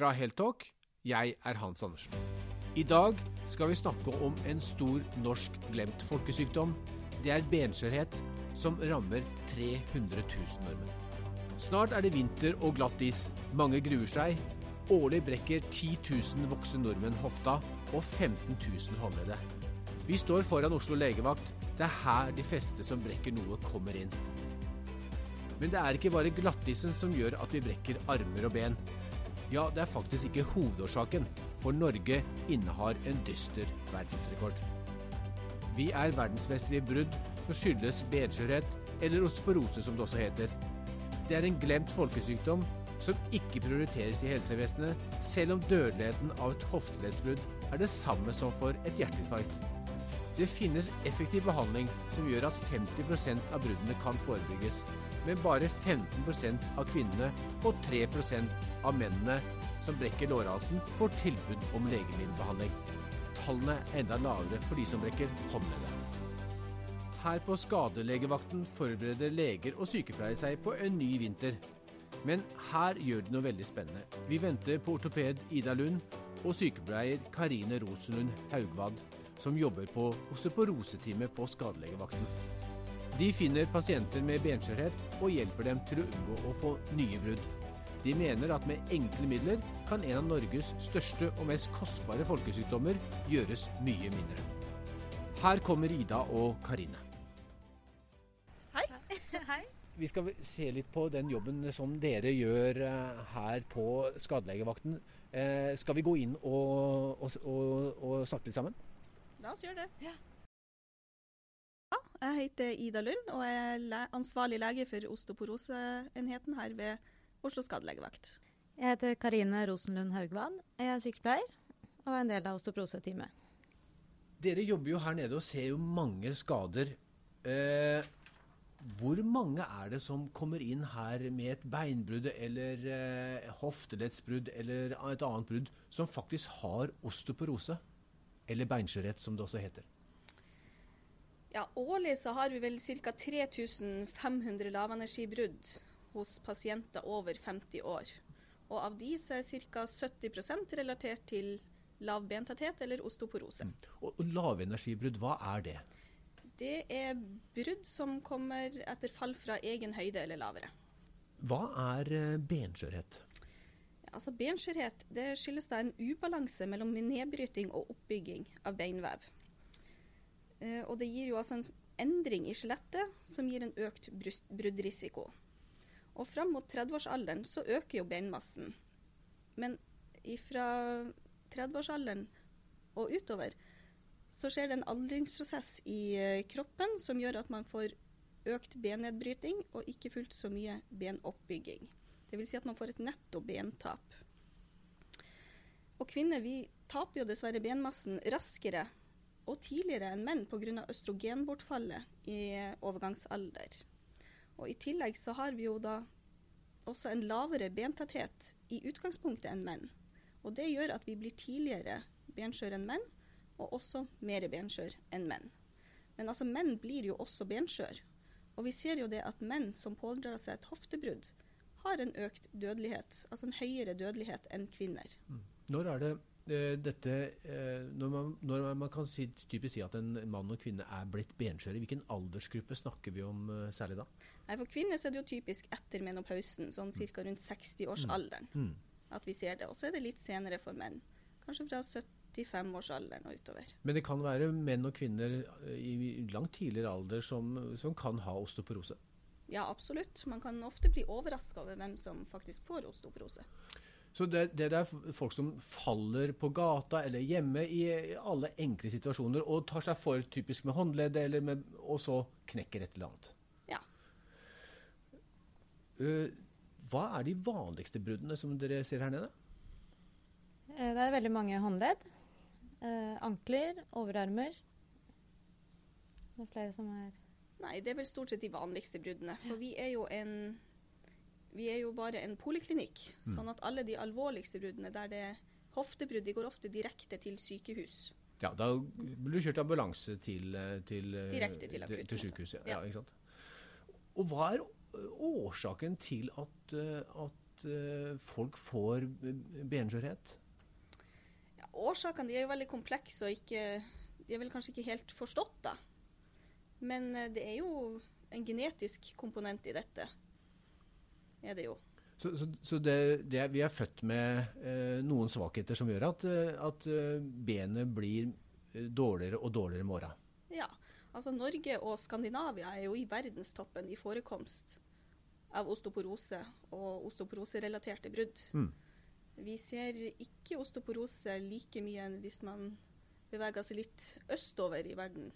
fra Heltalk. Jeg er Hans Andersen. I dag skal vi snakke om en stor norsk glemt folkesykdom. Det er benskjørhet som rammer 300 000 nordmenn. Snart er det vinter og glatt is. Mange gruer seg. Årlig brekker 10 000 voksne nordmenn hofta og 15 000 håndleddet. Vi står foran Oslo legevakt. Det er her de fleste som brekker noe, kommer inn. Men det er ikke bare glattisen som gjør at vi brekker armer og ben. Ja, det er faktisk ikke hovedårsaken, for Norge innehar en dyster verdensrekord. Vi er verdensmestere i brudd som skyldes benskjørhet, eller osteoporose som det også heter. Det er en glemt folkesykdom som ikke prioriteres i helsevesenet, selv om dødeligheten av et hofteleddsbrudd er det samme som for et hjerteinfarkt. Det finnes effektiv behandling som gjør at 50% av bruddene kan forebygges, men bare 15% av kvinnene og 3% av mennene som brekker lårhalsen, får tilbud om legemiddelbehandling. Tallene er enda lavere for de som brekker håndleddet. Her på skadelegevakten forbereder leger og sykepleiere seg på en ny vinter. Men her gjør de noe veldig spennende. Vi venter på ortoped Ida Lund og sykepleier Karine Rosenlund Haugvad, som jobber på osteoporoseteamet på skadelegevakten. De finner pasienter med benskjørhet og hjelper dem til å unngå å få nye brudd. De mener at med enkle midler kan en av Norges største og mest kostbare folkesykdommer gjøres mye mindre. Her kommer Ida og Karine. Hei. Hei. Vi skal se litt på den jobben som dere gjør eh, her på skadelegevakten. Eh, skal vi gå inn og, og, og, og snakke litt sammen? La oss gjøre det. Ja. Jeg heter Ida Lund og er ansvarlig lege for osteoporoseenheten her ved Oslo skadelegevakt. Jeg heter Karine Rosenlund Haugvann. Jeg er sykepleier og er en del av osteoporoseteamet. Dere jobber jo her nede og ser jo mange skader. Eh, hvor mange er det som kommer inn her med et beinbrudd eller eh, hofteleddsbrudd eller et annet brudd, som faktisk har osteoporose? Eller beinskjørhet, som det også heter? Ja, Årlig så har vi vel ca. 3500 lavenergibrudd hos pasienter over 50 år. Og av de så er ca. 70 relatert til lav bentetthet eller osteoporose. Mm. Og lavenergibrudd, hva er det? Det er brudd som kommer etter fall fra egen høyde eller lavere. Hva er eh, benskjørhet? Altså Benskjørhet det skyldes da en ubalanse mellom nedbryting og oppbygging av beinvev. Eh, og det gir jo altså en endring i skjelettet som gir en økt bruddrisiko. Og fram mot 30-årsalderen så øker jo beinmassen. Men fra 30-årsalderen og utover så skjer det en aldringsprosess i eh, kroppen som gjør at man får økt bennedbryting og ikke fullt så mye benoppbygging. Dvs. Si at man får et netto bentap. Og kvinner vi taper jo dessverre benmassen raskere og tidligere enn menn pga. østrogenbortfallet i overgangsalder. Og I tillegg så har vi jo da også en lavere bentetthet i utgangspunktet enn menn. Og det gjør at vi blir tidligere benskjøre enn menn, og også mer benskjør enn menn. Men altså menn blir jo også benskjør. Og vi ser jo det at menn som pådrar seg et hoftebrudd, har en økt dødelighet, altså en høyere dødelighet enn kvinner. Mm. Når er det uh, dette uh, når, man, når, man, kan si, typisk si at en mann og kvinne er blitt benskjøre, hvilken aldersgruppe snakker vi om uh, særlig da? Nei, For kvinner er det jo typisk etter menopausen, sånn mm. ca. rundt 60-årsalderen, mm. mm. at vi ser det. Og så er det litt senere for menn. Kanskje fra 75-årsalderen og utover. Men det kan være menn og kvinner i langt tidligere alder som, som kan ha osteoporose? Ja, absolutt. Man kan ofte bli overraska over hvem som faktisk får osteoporose. Så det, det, er folk som faller på gata eller hjemme i alle enkle situasjoner og tar seg for typisk med håndleddet, og så knekker et eller annet. Ja. Uh, hva er de vanligste bruddene som dere ser her nede? Eh, det er veldig mange håndledd. Uh, ankler, overarmer. Det er flere som er Nei, det er vel stort sett de vanligste bruddene. For vi er jo en vi er jo bare en poliklinikk. Mm. Sånn at alle de alvorligste bruddene der det er hoftebrudd, de går ofte direkte til sykehus. Ja, da blir du kjørt ambulanse til, eh, til, eh, Direkte til akutt. Til sykehuset. Ja, ja. ikke sant? Og hva er årsaken til at, eh, at eh, folk får benskjørhet? Ja, årsakene er jo veldig komplekse og ikke, de er vel kanskje ikke helt forstått, da. Men eh, det er jo en genetisk komponent i dette. Er det jo. Så, så, så det, det, vi er født med eh, noen svakheter som gjør at, eh, at eh, benet blir dårligere og dårligere med åra? Ja. Altså Norge og Skandinavia er jo i verdenstoppen i forekomst av osteoporose og osteoporoserelaterte brudd. Mm. Vi ser ikke osteoporose like mye enn hvis man beveger seg litt østover i verden.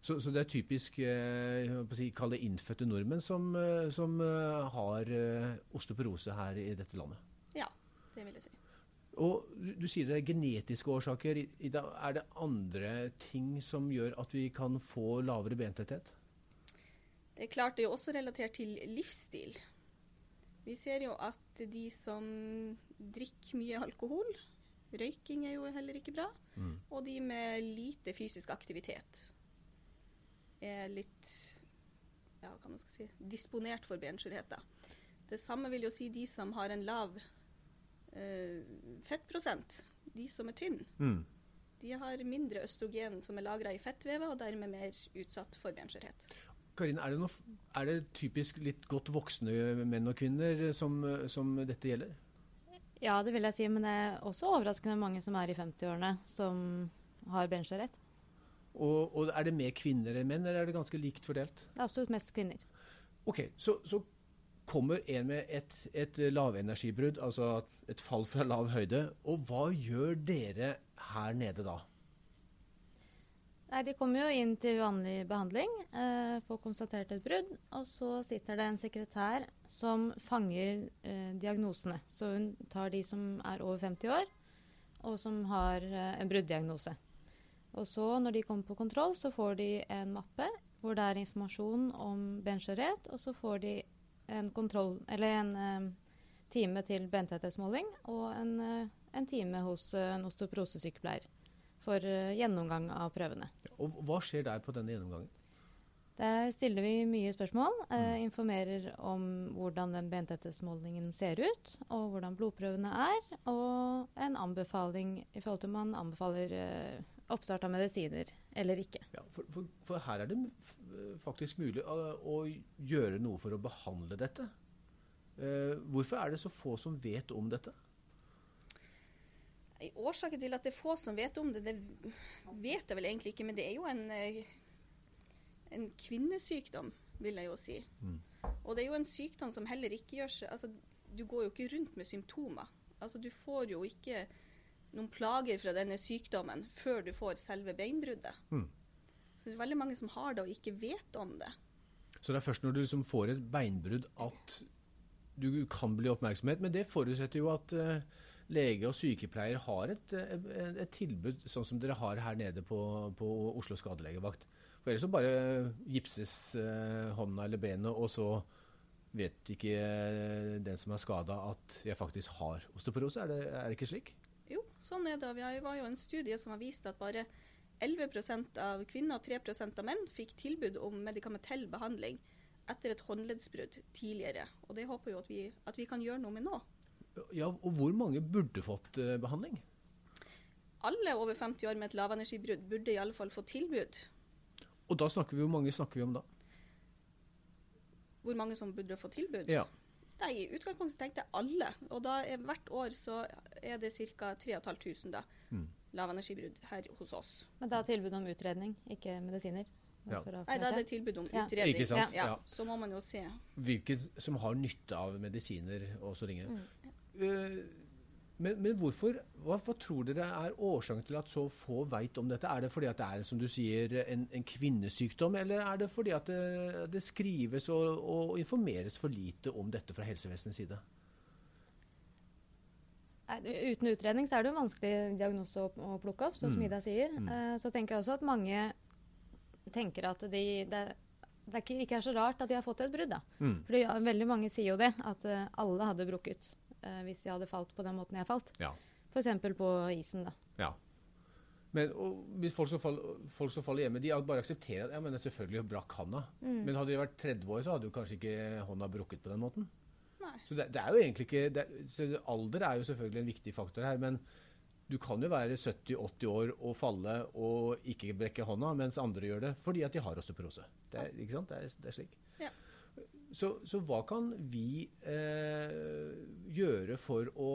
Så, så, det er typisk eh, si, kall det innfødte nordmenn som, eh, som uh, har uh, osteoporose her i dette landet? Ja, det vil jeg si. Og du, du sier det er genetiske årsaker. I, i, er det andre ting som gjør at vi kan få lavere bentetthet? Det er klart det er også relatert til livsstil. Vi ser jo at de som drikker mye alkohol, røyking er jo heller ikke bra, mm. og de med lite fysisk aktivitet er litt ja, hva man skal si, disponert for benskjørhet. Det samme vil jo si de som har en lav eh, fettprosent, de som er tynne. Mm. De har mindre østrogen som er lagra i fettvevet, og dermed mer utsatt for benskjørhet. Karin, er det, noe, er det, typisk litt godt voksne menn og kvinner som, som, dette gjelder? Ja, det vil jeg si, men det er også overraskende mange som er i 50-årene som har benskjørhet. Og, og, Er det mer kvinner enn menn, eller er det ganske likt fordelt? Det er absolutt mest kvinner. Ok, Så, så kommer en med et, et lavenergibrudd, altså et fall fra lav høyde. Og hva gjør dere her nede da? Nei, De kommer jo inn til vanlig behandling, eh, får konstatert et brudd. Og så sitter det en sekretær som fanger eh, diagnosene. Så hun tar de som er over 50 år, og som har eh, en brudddiagnose. Og så, når de kommer på kontroll, så får de en mappe hvor det er informasjon om benskjørhet, og så får de en, kontroll, en uh, time til bentetthetsmåling og en, uh, en, time hos uh, en osteoporosesykepleier for gjennomgang av prøvene. Og Hva skjer der på denne gjennomgangen? Der stiller vi mye spørsmål. Eh, mm. informerer om hvordan den bentetthetsmålingen ser ut, og hvordan blodprøvene er. Og en anbefaling i forhold til om man anbefaler eh, oppstart av medisiner eller ikke. Ja, for, for, for, her er det faktisk mulig å, å, gjøre noe for å behandle dette. Eh, hvorfor er det så få som vet om dette? Årsaken til at det er få som vet om det, det vet jeg vel egentlig ikke. Men det er jo en, eh, en kvinnesykdom, vil jeg jo si. Mm. Og det er jo en sykdom som heller ikke gjør seg altså, Du går jo ikke rundt med symptomer. Altså, du får jo ikke noen plager fra denne sykdommen før du får selve beinbruddet. Mm. Så det er veldig mange som har det og ikke vet om det. Så det er først når du liksom får et beinbrudd at du kan bli oppmerksomhet. Men det forutsetter jo at uh, lege og sykepleier har et, et, et, tilbud sånn som dere har her nede på, på Oslo skadelegevakt. For ellers så bare gipses uh, hånda eller benet, og så vet ikke den som er skada at jeg faktisk har osteoporose. Er det, er det ikke slik? Sånn er det. Vi var jo en studie som har vist at bare 11% av kvinner og 3% av menn fikk tilbud om medikamentell behandling etter et håndleddsbrudd tidligere. Og det håper jo at vi, at vi kan gjøre noe med nå. Ja, og Hvor mange burde fått uh, behandling? Alle over 50 år med et lavenergibrudd burde i alle fall få tilbud. Og da snakker vi, Hvor mange snakker vi om da? Hvor mange som burde få tilbud? Ja. Nei, I utgangspunktet tenkte jeg alle. Og da er, hvert år så er det ca. 3500 da, mm. lavenergibrudd her hos oss. Men da er tilbud om utredning, ikke medisiner? Ja. Nei, da er det tilbud om utredning. Ikke sant? Ja. Ja. Så må man jo se. Hvilke som har nytte av medisiner og så ringer. Mm. Uh, men, men hvorfor, hva, hva, tror dere er årsaken til at så få veit om dette? Er det fordi at det er som du sier, en, en kvinnesykdom, eller er det fordi at det, det skrives og, og, informeres for lite om dette fra helsevesenets side? Uten utredning så er det jo en vanskelig diagnose å, å plukke opp, sånn som mm. Ida sier. Mm. Uh, så tenker jeg også at mange tenker at de, det, det er ikke, ikke, er så rart at de har fått et brudd. Mm. For ja, veldig mange sier jo det, at uh, alle hadde brukket eh, hvis jeg hadde falt på den måten jeg falt. Ja. F.eks. på isen. da. Ja. Men hvis folk som, faller, folk som, faller, hjemme, de bare aksepterer at ja, men selvfølgelig brakk handa. Mm. Men hadde de vært 30 år, så hadde jo kanskje ikke hånda brukket på den måten? Nei. Så det, det er jo egentlig ikke det, Alder er jo selvfølgelig en viktig faktor her, men du kan jo være 70-80 år og falle og ikke brekke hånda, mens andre gjør det fordi at de har osteoporose. Det er, ikke sant? Det er, det er slik. Så, så hva kan vi eh, gjøre for å,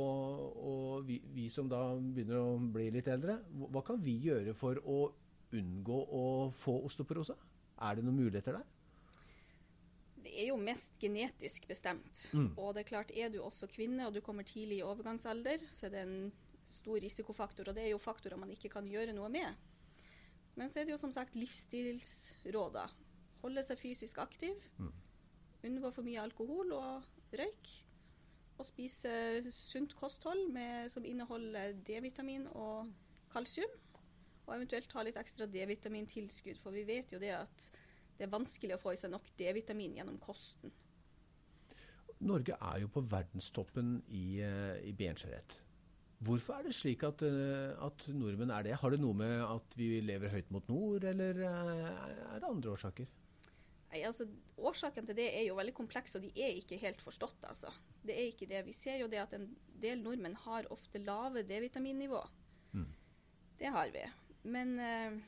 å vi, vi som da begynner å bli litt eldre, hva kan vi gjøre for å unngå å få osteoporose? Er det noen muligheter der? Det er jo mest genetisk bestemt. Mm. Og det er klart, er du også kvinne og du kommer tidlig i overgangsalder, så er det en stor risikofaktor. Og det er jo faktorer man ikke kan gjøre noe med. Men så er det jo som sagt livsstilsråder. Holde seg fysisk aktiv. Mm. Unngå for mye alkohol og røyk. Og spise sunt kosthold med, som inneholder D-vitamin og kalsium. Og eventuelt ta litt ekstra D-vitamintilskudd, for vi vet jo det at det er vanskelig å få i seg nok D-vitamin gjennom kosten. Norge er jo på verdenstoppen i, eh, i benskjørhet. Hvorfor er det slik at, eh, at, nordmenn er det? Har det noe med at vi lever høyt mot nord, eller eh, er det andre årsaker? Nei, altså, Årsaken til det er jo veldig kompleks, og de er ikke helt forstått. altså. Det er ikke det. Vi ser jo det at en del nordmenn har ofte lave D-vitaminnivå. Mm. Det har vi. Men uh,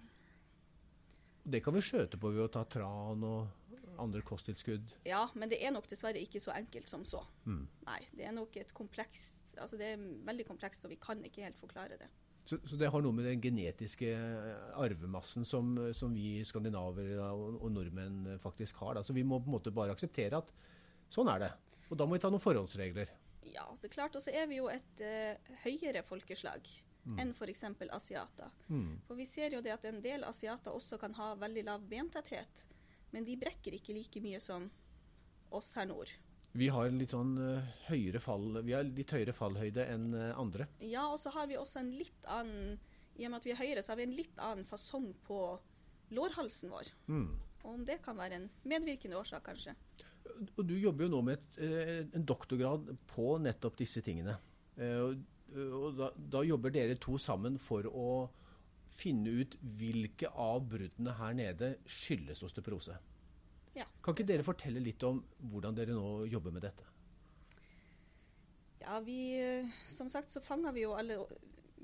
Det kan vi skjøte på ved å ta tran og andre kosttilskudd. ja, men det er nok dessverre ikke så enkelt som så. Mm. Nei, det er nok et komplekst Altså det er veldig komplekst, og vi kan ikke helt forklare det. Så, så det har noe med den genetiske arvemassen som, som vi skandinaver og, og nordmenn faktisk har. Da. Så vi må på en måte bare akseptere at sånn er det. Og da må vi ta noen forholdsregler. Ja, det er klart. Og så er vi jo et uh, høyere folkeslag Mm. enn f.eks. asiater. Mm. For vi ser jo det at en del asiater også kan ha veldig lav bentetthet, men de brekker ikke like mye som oss her nord. Vi har litt sånn eh, høyere fall, vi har litt høyere fallhøyde enn eh, andre. Ja, og så har vi også en litt annen I og med at vi er høyere, så har vi en litt annen fasong på lårhalsen vår. Mm. Og om det kan være en medvirkende årsak, kanskje. Og du jobber jo nå med et, eh, en doktorgrad på nettopp disse tingene. Og og da, da jobber dere to sammen for å finne ut hvilke av bruddene her nede skyldes osteoporose. Ja, Kan ikke dere fortelle litt om hvordan dere nå jobber med dette? Ja, vi, Som sagt så fanger vi jo alle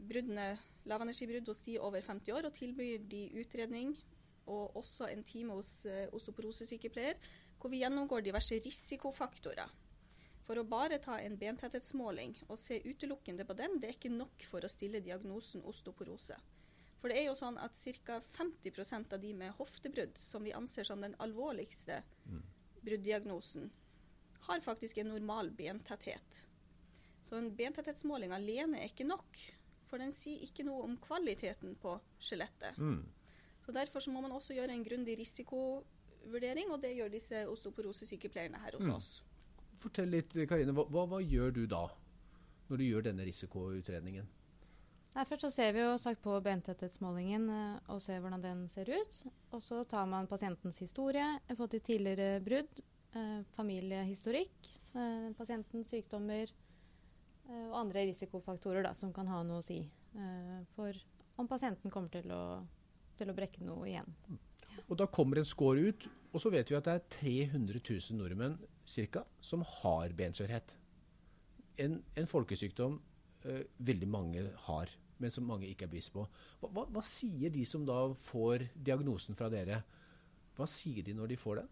bruddene, lavenergibrudd hos de over 50 år og tilbyr de utredning og også en time hos eh, osteoporosesykepleier hvor vi gjennomgår diverse risikofaktorer. For å bare ta en bentetthetsmåling og se utelukkende på den, det er ikke nok for å stille diagnosen osteoporose. For det er jo sånn at ca. 50% av de med hoftebrudd, som vi anser som den alvorligste brudddiagnosen, har faktisk en normal bentetthet. Så en bentetthetsmåling alene er ikke nok, for den sier ikke noe om kvaliteten på skjelettet. Mm. Så derfor så må man også gjøre en grundig risikovurdering, og det gjør disse osteoporosesykepleierne her hos Mm. oss. Fortell litt, Karine. Hva, hva, hva gjør du da, når du gjør denne risikoutredningen? Nei, først så ser vi jo sagt på bentetthetsmålingen eh, og ser hvordan den ser ut. Og så tar man pasientens historie, fått til tidligere brudd, eh, familiehistorikk, eh, pasientens sykdommer og andre risikofaktorer da, som kan ha noe å si for om pasienten kommer til å, til å brekke noe igjen. Og da kommer en score ut, og så vet vi at det er 300 000 nordmenn cirka, som har benskjørhet. En, en folkesykdom eh, veldig mange har, men som mange ikke er bevisst på. Hva, hva, hva sier de som da får diagnosen fra dere? Hva sier de når de får den?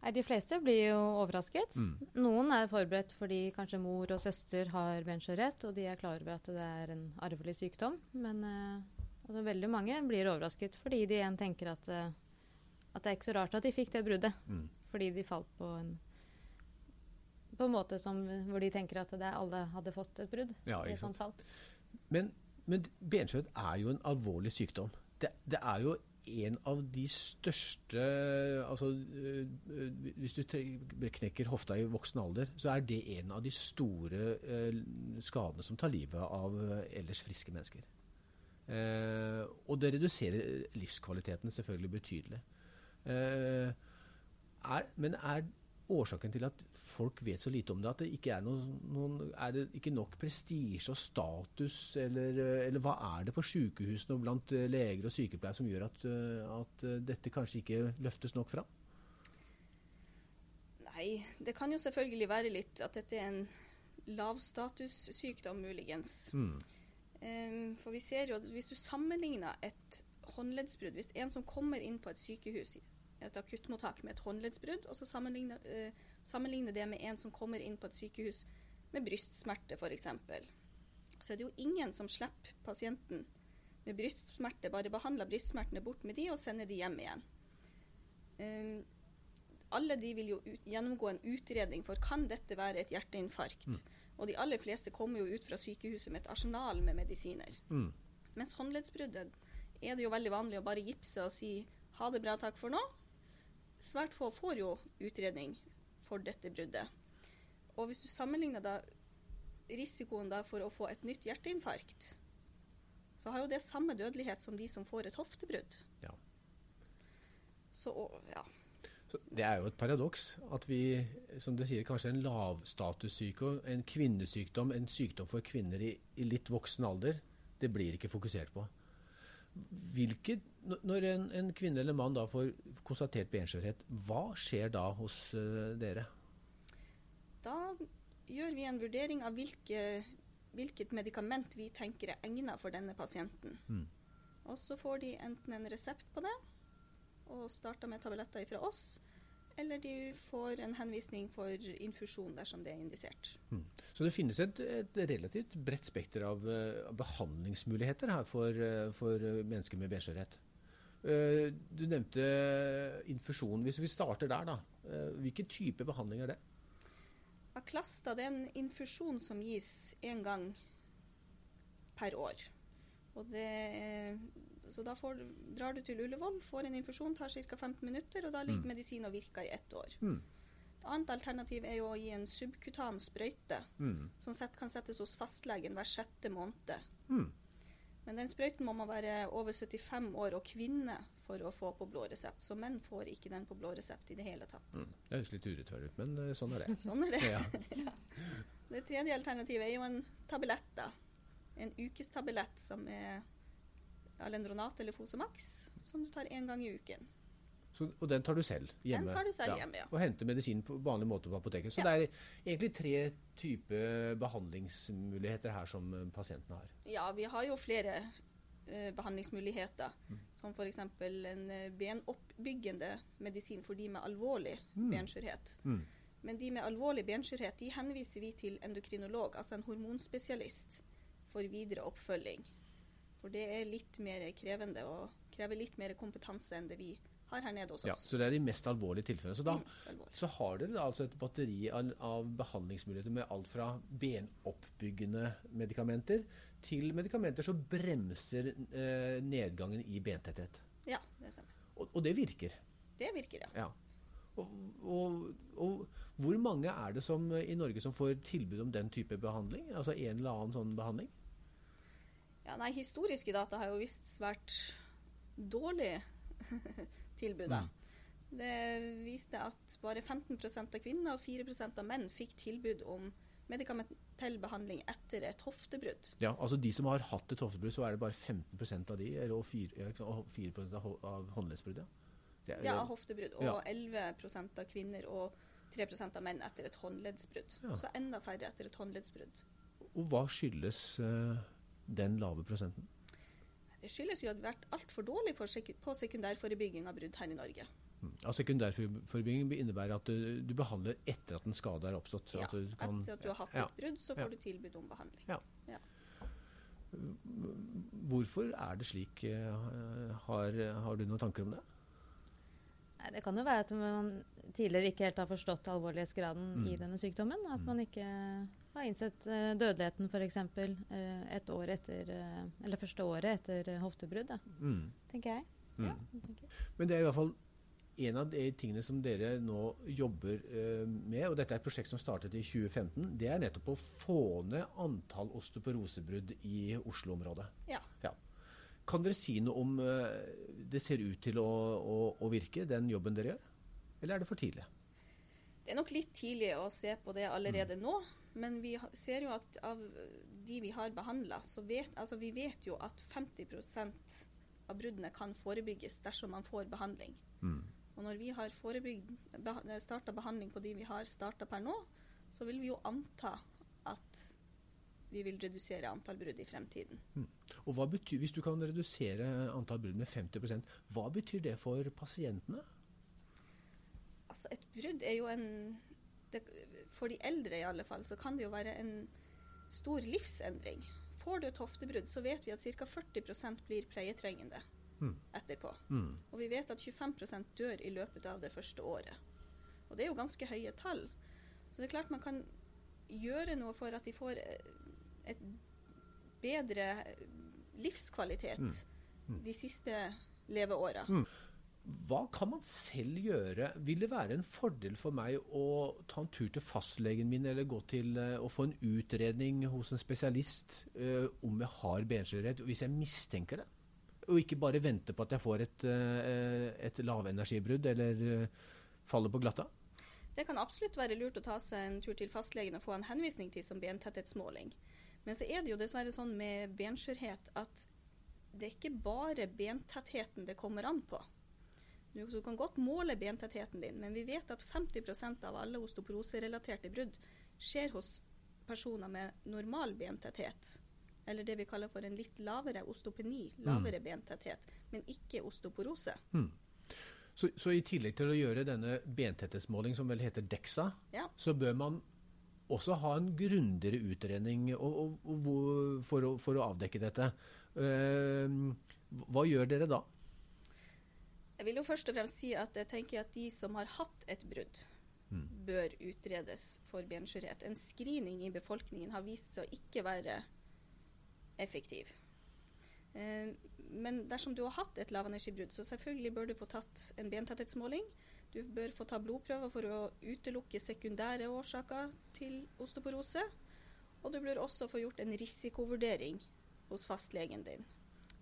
Nei, De fleste blir jo overrasket. Mm. Noen er forberedt fordi kanskje mor og søster har benskjørhet, og de er klar over at det er en arvelig sykdom. Men uh, altså, veldig mange blir overrasket fordi de igjen tenker at, uh, at det er ikke så rart at de fikk det bruddet. Mm. Fordi de falt på en, på en måte som, hvor de tenker at det alle hadde fått et brudd. Ja, i ikke et sånt sant. fall. Men, men benskjørhet er jo en alvorlig sykdom. Det, det er jo en av de største altså, øh, Hvis du knekker hofta i voksen alder, så er det en av de store øh, skadene som tar livet av øh, ellers friske mennesker. Eh, og det reduserer livskvaliteten selvfølgelig betydelig. Eh, er, men er årsaken til at folk vet så lite om det, at det ikke er noen, noen Er det ikke nok prestisje og status, eller, eller hva er det på sykehusene og blant eh, leger og sykepleiere som gjør at, eh, at eh, dette kanskje ikke løftes nok fram? Nei, Nei, det kan jo selvfølgelig være litt at dette er en lavstatussykdom, muligens. Mm. Um, for vi ser jo at hvis du sammenligner et håndleddsbrudd Hvis en som kommer inn på et sykehus, et akuttmottak med et håndleddsbrudd, og så sammenligne, eh, sammenligne, det med en som kommer inn på et sykehus med brystsmerte f.eks., så er det jo ingen som slipper pasienten med brystsmerte, bare behandler brystsmertene bort med de og sender de hjem igjen. Um, alle de vil jo ut, gjennomgå en utredning for kan dette være et hjerteinfarkt. Mm. Og de aller fleste kommer jo ut fra sykehuset med et arsenal med medisiner. Mm. Mens håndleddsbruddet er det jo veldig vanlig å bare gipse og si ha det bra, takk for nå. Svært få får jo utredning for dette bruddet. Og hvis du sammenligner da risikoen da for å få et nytt hjerteinfarkt, så har jo det samme dødelighet som de som får et hoftebrudd. Ja. Så, ja. Så det er jo et paradoks at vi, som du sier, kanskje en lavstatussykdom, en kvinnesykdom, en sykdom for kvinner i, i, litt voksen alder, det blir ikke fokusert på. Hvilke, når en, en, kvinne eller mann da får konstatert benskjørhet, hva skjer da hos uh, dere? Da gjør vi en vurdering av hvilke, hvilket medikament vi tenker er egnet for denne pasienten. Mm. Og så får de enten en resept på det, og starter med tabletter fra oss. Eller de får en henvisning for infusjon dersom det er indisert. Mm. Så det finnes et, et relativt bredt spekter av, uh, behandlingsmuligheter her for, uh, for mennesker med benskjørhet. Uh, du nevnte infusjon. Hvis vi starter der, da. hvilken type behandling er det? Aklasta det er en infusjon som gis én gang per år. Er så da får, drar du til Ullevål, får en infusjon, tar ca. 15 minutter, og da ligger mm. medisin og virker i ett år. Mm. Et annet alternativ er jo å gi en subkutan sprøyte, mm. som kan settes hos fastlegen hver sjette måned. Mm. Men den sprøyten må man være over 75 år og kvinne for å få på blå resept. Så menn får ikke den på blå resept i det hele tatt. Mm. Det høres litt urettferdig ut, men uh, sånn er det. sånn er det. Ja. ja. Det tredje alternativet er jo en tablett. da. En ukestablett som er Alendronat eller Fosamax, som du tar én gang i uken. Så, og den tar du selv hjemme? Den tar du selv ja. hjemme, ja. Og henter medisin på vanlig måte på apoteket. Så ja. det er egentlig tre typer behandlingsmuligheter her som eh, pasientene har? Ja, vi har jo flere eh, behandlingsmuligheter. Mm. Som f.eks. en uh, benoppbyggende medisin for de med alvorlig mm. benskjørhet. Mm. Men de med alvorlig benskjørhet de henviser vi til endokrinolog, altså en hormonspesialist, for videre oppfølging. For det er litt mer krevende og krever litt mer kompetanse enn det vi har her nede hos oss. Ja, Så det er de mest alvorlige tilfellene. Så, da, så har dere da altså et batteri av, av, behandlingsmuligheter med alt fra benoppbyggende medikamenter til medikamenter som bremser eh, nedgangen i bentetthet. Ja, det stemmer. Og, og det virker? Det virker, ja. ja. Og, og, og, hvor mange er det som, i Norge som får tilbud om den type behandling? Altså en eller annen sånn behandling? Ja, nei, historiske data har jo visst svært dårlig tilbud. Mm. Det viste at bare 15% av kvinner og 4% av menn fikk tilbud om medikamentell behandling etter et hoftebrudd. Ja, altså De som har hatt et hoftebrudd, så er det bare 15% av de, og 4, og 4 av, av håndleddsbrudd? Ja, ja av hoftebrudd. Og ja. 11% av kvinner og 3% av menn etter et håndleddsbrudd. Ja. Så enda færre etter et håndleddsbrudd. Og hva skyldes uh, den lave prosenten? Det skyldes jo at vi har vært altfor dårlige på sekundærforebygging av brudd her i Norge. Mm. Ja, sekundærforebygging innebærer at du, du, behandler etter at en skade er oppstått? Ja, at kan, etter at du har hatt et brudd, så får ja. du tilbud om behandling. Ja. ja. Hvorfor er det slik? Eh, har, har, du noen tanker om det? Det kan jo være at man tidligere ikke helt har forstått alvorlighetsgraden mm. i denne sykdommen. At mm. man ikke har innsett uh, dødeligheten f.eks. Uh, et år etter uh, Eller første året etter uh, hoftebrudd, mm. tenker jeg. Mm. Ja, tenker. Men det er i hvert fall en av de tingene som dere nå jobber med, og dette er et prosjekt som startet i 2015, det er nettopp å få ned antall osteoporosebrudd i Oslo-området. Ja. ja. Kan dere si noe om det ser ut til å, å, å virke, den jobben dere gjør? Eller er det for tidlig? Det er nok litt tidlig å se på det allerede mm. nå. Men vi ser jo at av de vi har behandla, så vet altså vi vet jo at 50% av bruddene kan forebygges dersom man får behandling. Mm. Og når vi har starta behandling på de vi har starta per nå, så vil vi jo anta at vi vil redusere antall brudd i fremtiden. Mm. Og betyr, Hvis du kan redusere antall brudd med 50% hva betyr det for pasientene? Altså Et brudd er jo en det, For de eldre i alle fall, så kan det jo være en stor livsendring. Får du et hoftebrudd, så vet vi at ca. 40 blir pleietrengende mm. etterpå. Mm. Og vi vet at 25% dør i løpet av det første året. Og det er jo ganske høye tall. Så det er klart man kan gjøre noe for at de får eh, et bedre livskvalitet mm. mm. de siste leveåra. Mm. Hva kan man selv gjøre? Vil det være en fordel for meg å ta en tur til fastlegen min, eller gå til uh, å få en utredning hos en spesialist uh, om jeg har benskjørhet, hvis jeg mistenker det? Og ikke bare vente på at jeg får et, uh, et lavenergibrudd eller faller på glatta? Det kan absolutt være lurt å ta seg en tur til fastlegen og få en henvisning til som bentetthetsmåling. Men så er det jo dessverre sånn med benskjørhet at det er ikke bare bentettheten det kommer an på. Du kan godt måle bentettheten din, men vi vet at 50% av alle osteoporoserelaterte brudd skjer hos personer med normal bentetthet. Eller det vi kaller for en litt lavere ostopeni, lavere mm. bentetthet, men ikke osteoporose. Mm. Så, så, i tillegg til å gjøre denne bentetthetsmåling, som vel heter DEXA, ja. så bør man også ha en grundigere utredning og, og, og, for, å, for, å, avdekke dette. Uh, hva gjør dere da? Jeg vil jo først og fremst si at jeg tenker at de som har hatt et brudd, mm. bør utredes for benskjørhet. En screening i befolkningen har vist seg å ikke være effektiv. Eh, men dersom du har hatt et lavenergibrudd, så selvfølgelig bør du få tatt en bentetthetsmåling. Du bør få ta blodprøver for å utelukke sekundære årsaker til osteoporose. Og du bør også få gjort en risikovurdering hos fastlegen din.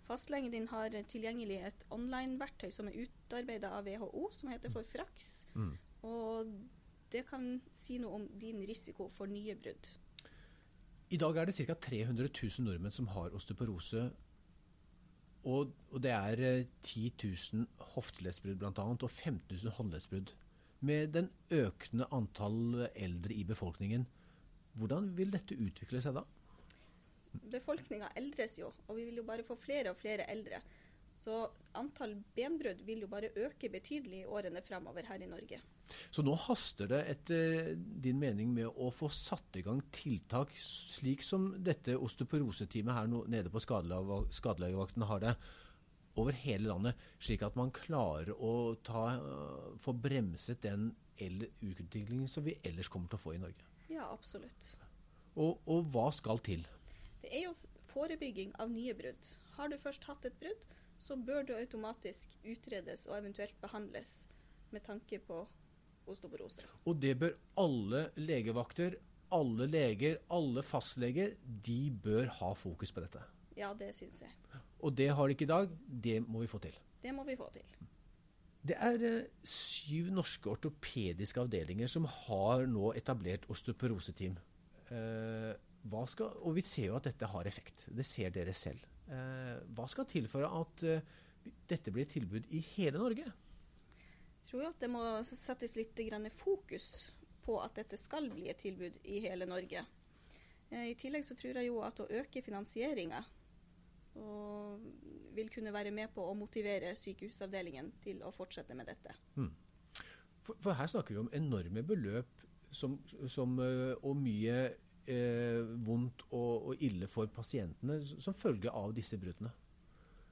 Fastlegen din har tilgjengelig et online-verktøy som er utarbeida av WHO, som heter for FRAX. Mm. Og det kan si noe om din risiko for nye brudd. I dag er det ca. 300 000 nordmenn som har osteoporose. Og, og det er 10 eh, 000 hofteleddsbrudd bl.a. og 15 000 håndleddsbrudd. Med den økende antall eldre i befolkningen, hvordan vil dette utvikle seg da? befolkninga eldres jo, og vi vil jo bare få flere og flere eldre. Så antall benbrudd vil jo bare øke betydelig i årene fremover her i Norge. Så nå haster det etter din mening med å få satt i gang tiltak slik som dette osteoporoseteamet her nede på skadelegevakten har det, over hele landet, slik at man klarer å ta, få bremset den utviklingen som vi ellers kommer til å få i Norge? Ja, absolutt. Og, og hva skal til? Det er jo forebygging av nye brudd. Har du først hatt et brudd, så bør det automatisk utredes og eventuelt behandles med tanke på osteoporose. Og det bør alle legevakter, alle leger, alle fastleger, de bør ha fokus på dette. Ja, det syns jeg. Og det har de ikke i dag. Det må vi få til. Det må vi få til. Det er eh, syv norske ortopediske avdelinger som har nå etablert osteoporoseteam. Eh, skal, og vi ser jo at dette har effekt. Det ser dere selv. Eh, hva skal til for at eh, dette blir et tilbud i hele Norge? Jeg tror at det må settes litt fokus på at dette skal bli et tilbud i hele Norge. Eh, I tillegg så tror jeg jo at å øke finansieringa vil kunne være med på å motivere sykehusavdelingen til å fortsette med dette. Mm. For, for, her snakker vi om enorme beløp som, som, og mye eh, vondt og, og, ille for pasientene som følge av disse bruddene?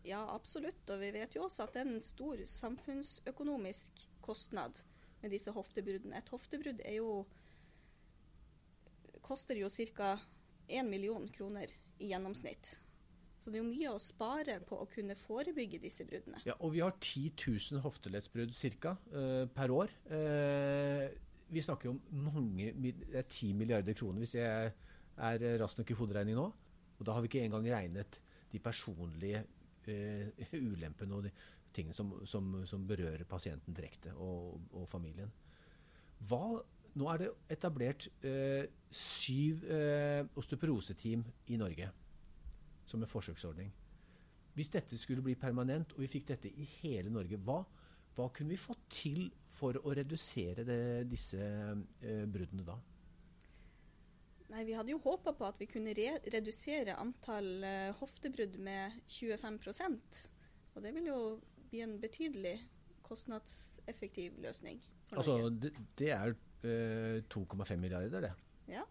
Ja, absolutt. Og vi vet jo også at det er en stor samfunnsøkonomisk kostnad med disse hoftebruddene. Et hoftebrudd jo, koster jo ca. 1 million kroner i gjennomsnitt. Så det er jo mye å spare på å kunne forebygge disse bruddene. Ja, og vi har 10 000 hofteleddsbrudd ca. Eh, per år. Uh, vi snakker om mange, det er 10 milliarder kroner hvis jeg er rask nok i hoderegning nå. Og da har vi ikke engang regnet de personlige uh, ulempene og de tingene som, som, som berører pasienten direkte og, og familien. Hva, nå er det etablert uh, syv uh, osteoporoseteam i Norge som en forsøksordning. Hvis dette skulle bli permanent, og vi fikk dette i hele Norge, hva, Hva kunne vi fått til for å redusere det, disse eh, bruddene da? Nei, Vi hadde jo håpa på at vi kunne re redusere antall eh, hoftebrudd med 25% Og det vil jo bli en betydelig kostnadseffektiv løsning. altså, det, det, er eh, 2,5 milliarder, det? Ja.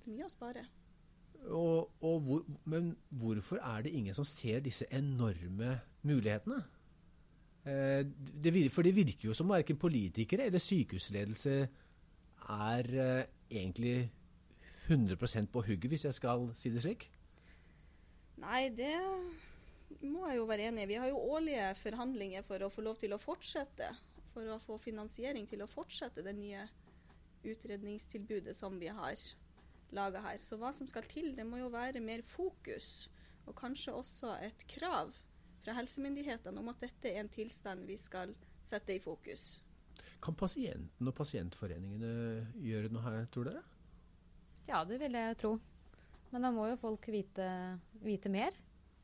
Det er mye å spare. Og, og hvor, men hvorfor er det ingen som ser disse enorme mulighetene? Uh, det, for det virker jo som verken politikere eller sykehusledelse er uh, egentlig 100% på hugget, hvis jeg skal si det slik? Nei, det må jeg jo være enig i. Vi har jo årlige forhandlinger for å få lov til å fortsette. For å få finansiering til å fortsette det nye utredningstilbudet som vi har laga her. Så hva som skal til, det må jo være mer fokus. Og kanskje også et krav fra helsemyndighetene om at dette er en tilstand vi skal sette i fokus. Kan pasienten og pasientforeningene gjøre noe her, tror dere? Ja, det vil jeg tro. Men da må jo folk vite, vite mer,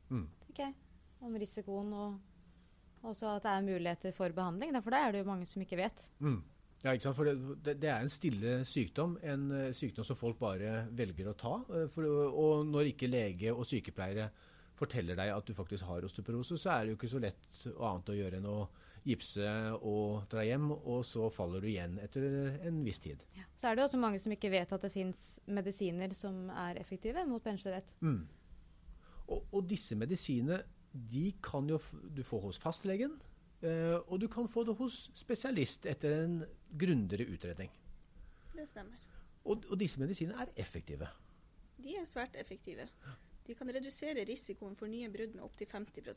mm. tenker jeg. Om risikoen og også at det er muligheter for behandling. For det er det jo mange som ikke vet. Mm. Ja, ikke sant? For det, det, er en stille sykdom. En uh, sykdom som folk bare velger å ta. Uh, for, og når ikke lege og sykepleiere forteller deg at du faktisk har osteoporose, så er det jo ikke så lett annet å gjøre enn å gipse og dra hjem, og så faller du igjen etter en viss tid. Ja. Så er det også mange som ikke vet at det fins medisiner som er effektive mot benskjørhet. Mm. Og, og, disse medisinene de kan jo du få hos fastlegen, eh, og du kan få det hos spesialist etter en grundigere utredning. Det stemmer. Og, og disse medisinene er effektive? De er svært effektive. De kan redusere risikoen for nye brudd med opptil 50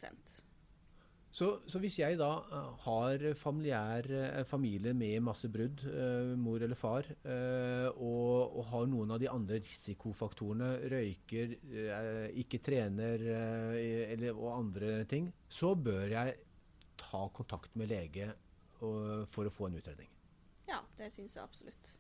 så, så, hvis jeg da uh, har familiær, uh, familie med masse brudd, uh, mor eller far, og, og, har noen av de andre risikofaktorene, røyker, ikke trener eller, og andre ting, så bør jeg ta kontakt med lege for å få en utredning. Ja, det syns jeg absolutt.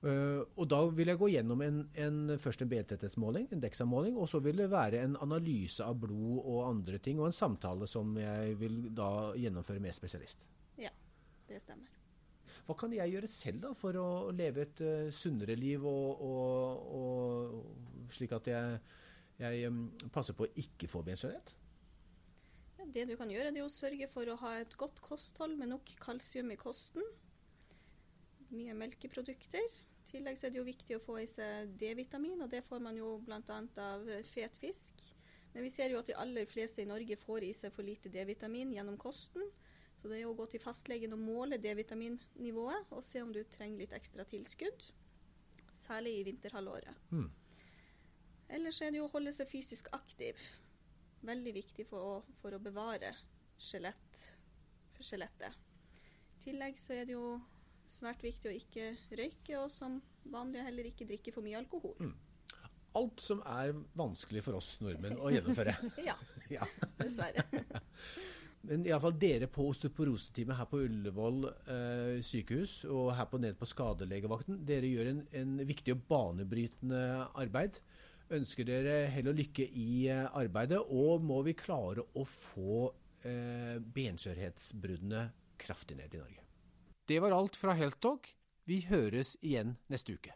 Uh, og Da vil jeg gå gjennom en, en, først en bentetthetsmåling, en DEXA-måling, og så vil det være en analyse av blod og andre ting, og en samtale som jeg vil da gjennomføre med spesialist. Ja, det stemmer. Hva kan jeg gjøre selv da for å leve et uh, sunnere liv, og, og, og, slik at jeg, jeg um, passer på å ikke få benskjørhet? Ja, det du kan gjøre, det er å sørge for å ha et godt kosthold med nok kalsium i kosten. Mye melkeprodukter tillegg så er det jo viktig å få i seg D-vitamin, og det får man jo bl.a. av fet fisk. Men vi ser jo at de aller fleste i Norge får i seg for lite D-vitamin gjennom kosten. Så det er jo å gå til fastlegen og måle D-vitaminnivået og se om du trenger litt ekstra tilskudd. Særlig i vinterhalvåret. Mm. Ellers er det jo å holde seg fysisk aktiv. Veldig viktig for å, for å bevare skjelett, skjelettet. I tillegg så er det jo svært viktig å ikke røyke, og som vanlig heller ikke drikke for mye alkohol. Mm. Alt som er vanskelig for oss nordmenn å gjennomføre. ja, ja, dessverre. Men iallfall dere på osteoporoseteamet her på Ullevål eh, sykehus og her på ned på skadelegevakten, dere gjør en, en viktig og banebrytende arbeid. Ønsker dere hell og lykke i eh, arbeidet, og må vi klare å få eh, benskjørhetsbruddene kraftig ned i Norge. Det var alt fra Heltog. Vi høres igjen neste uke.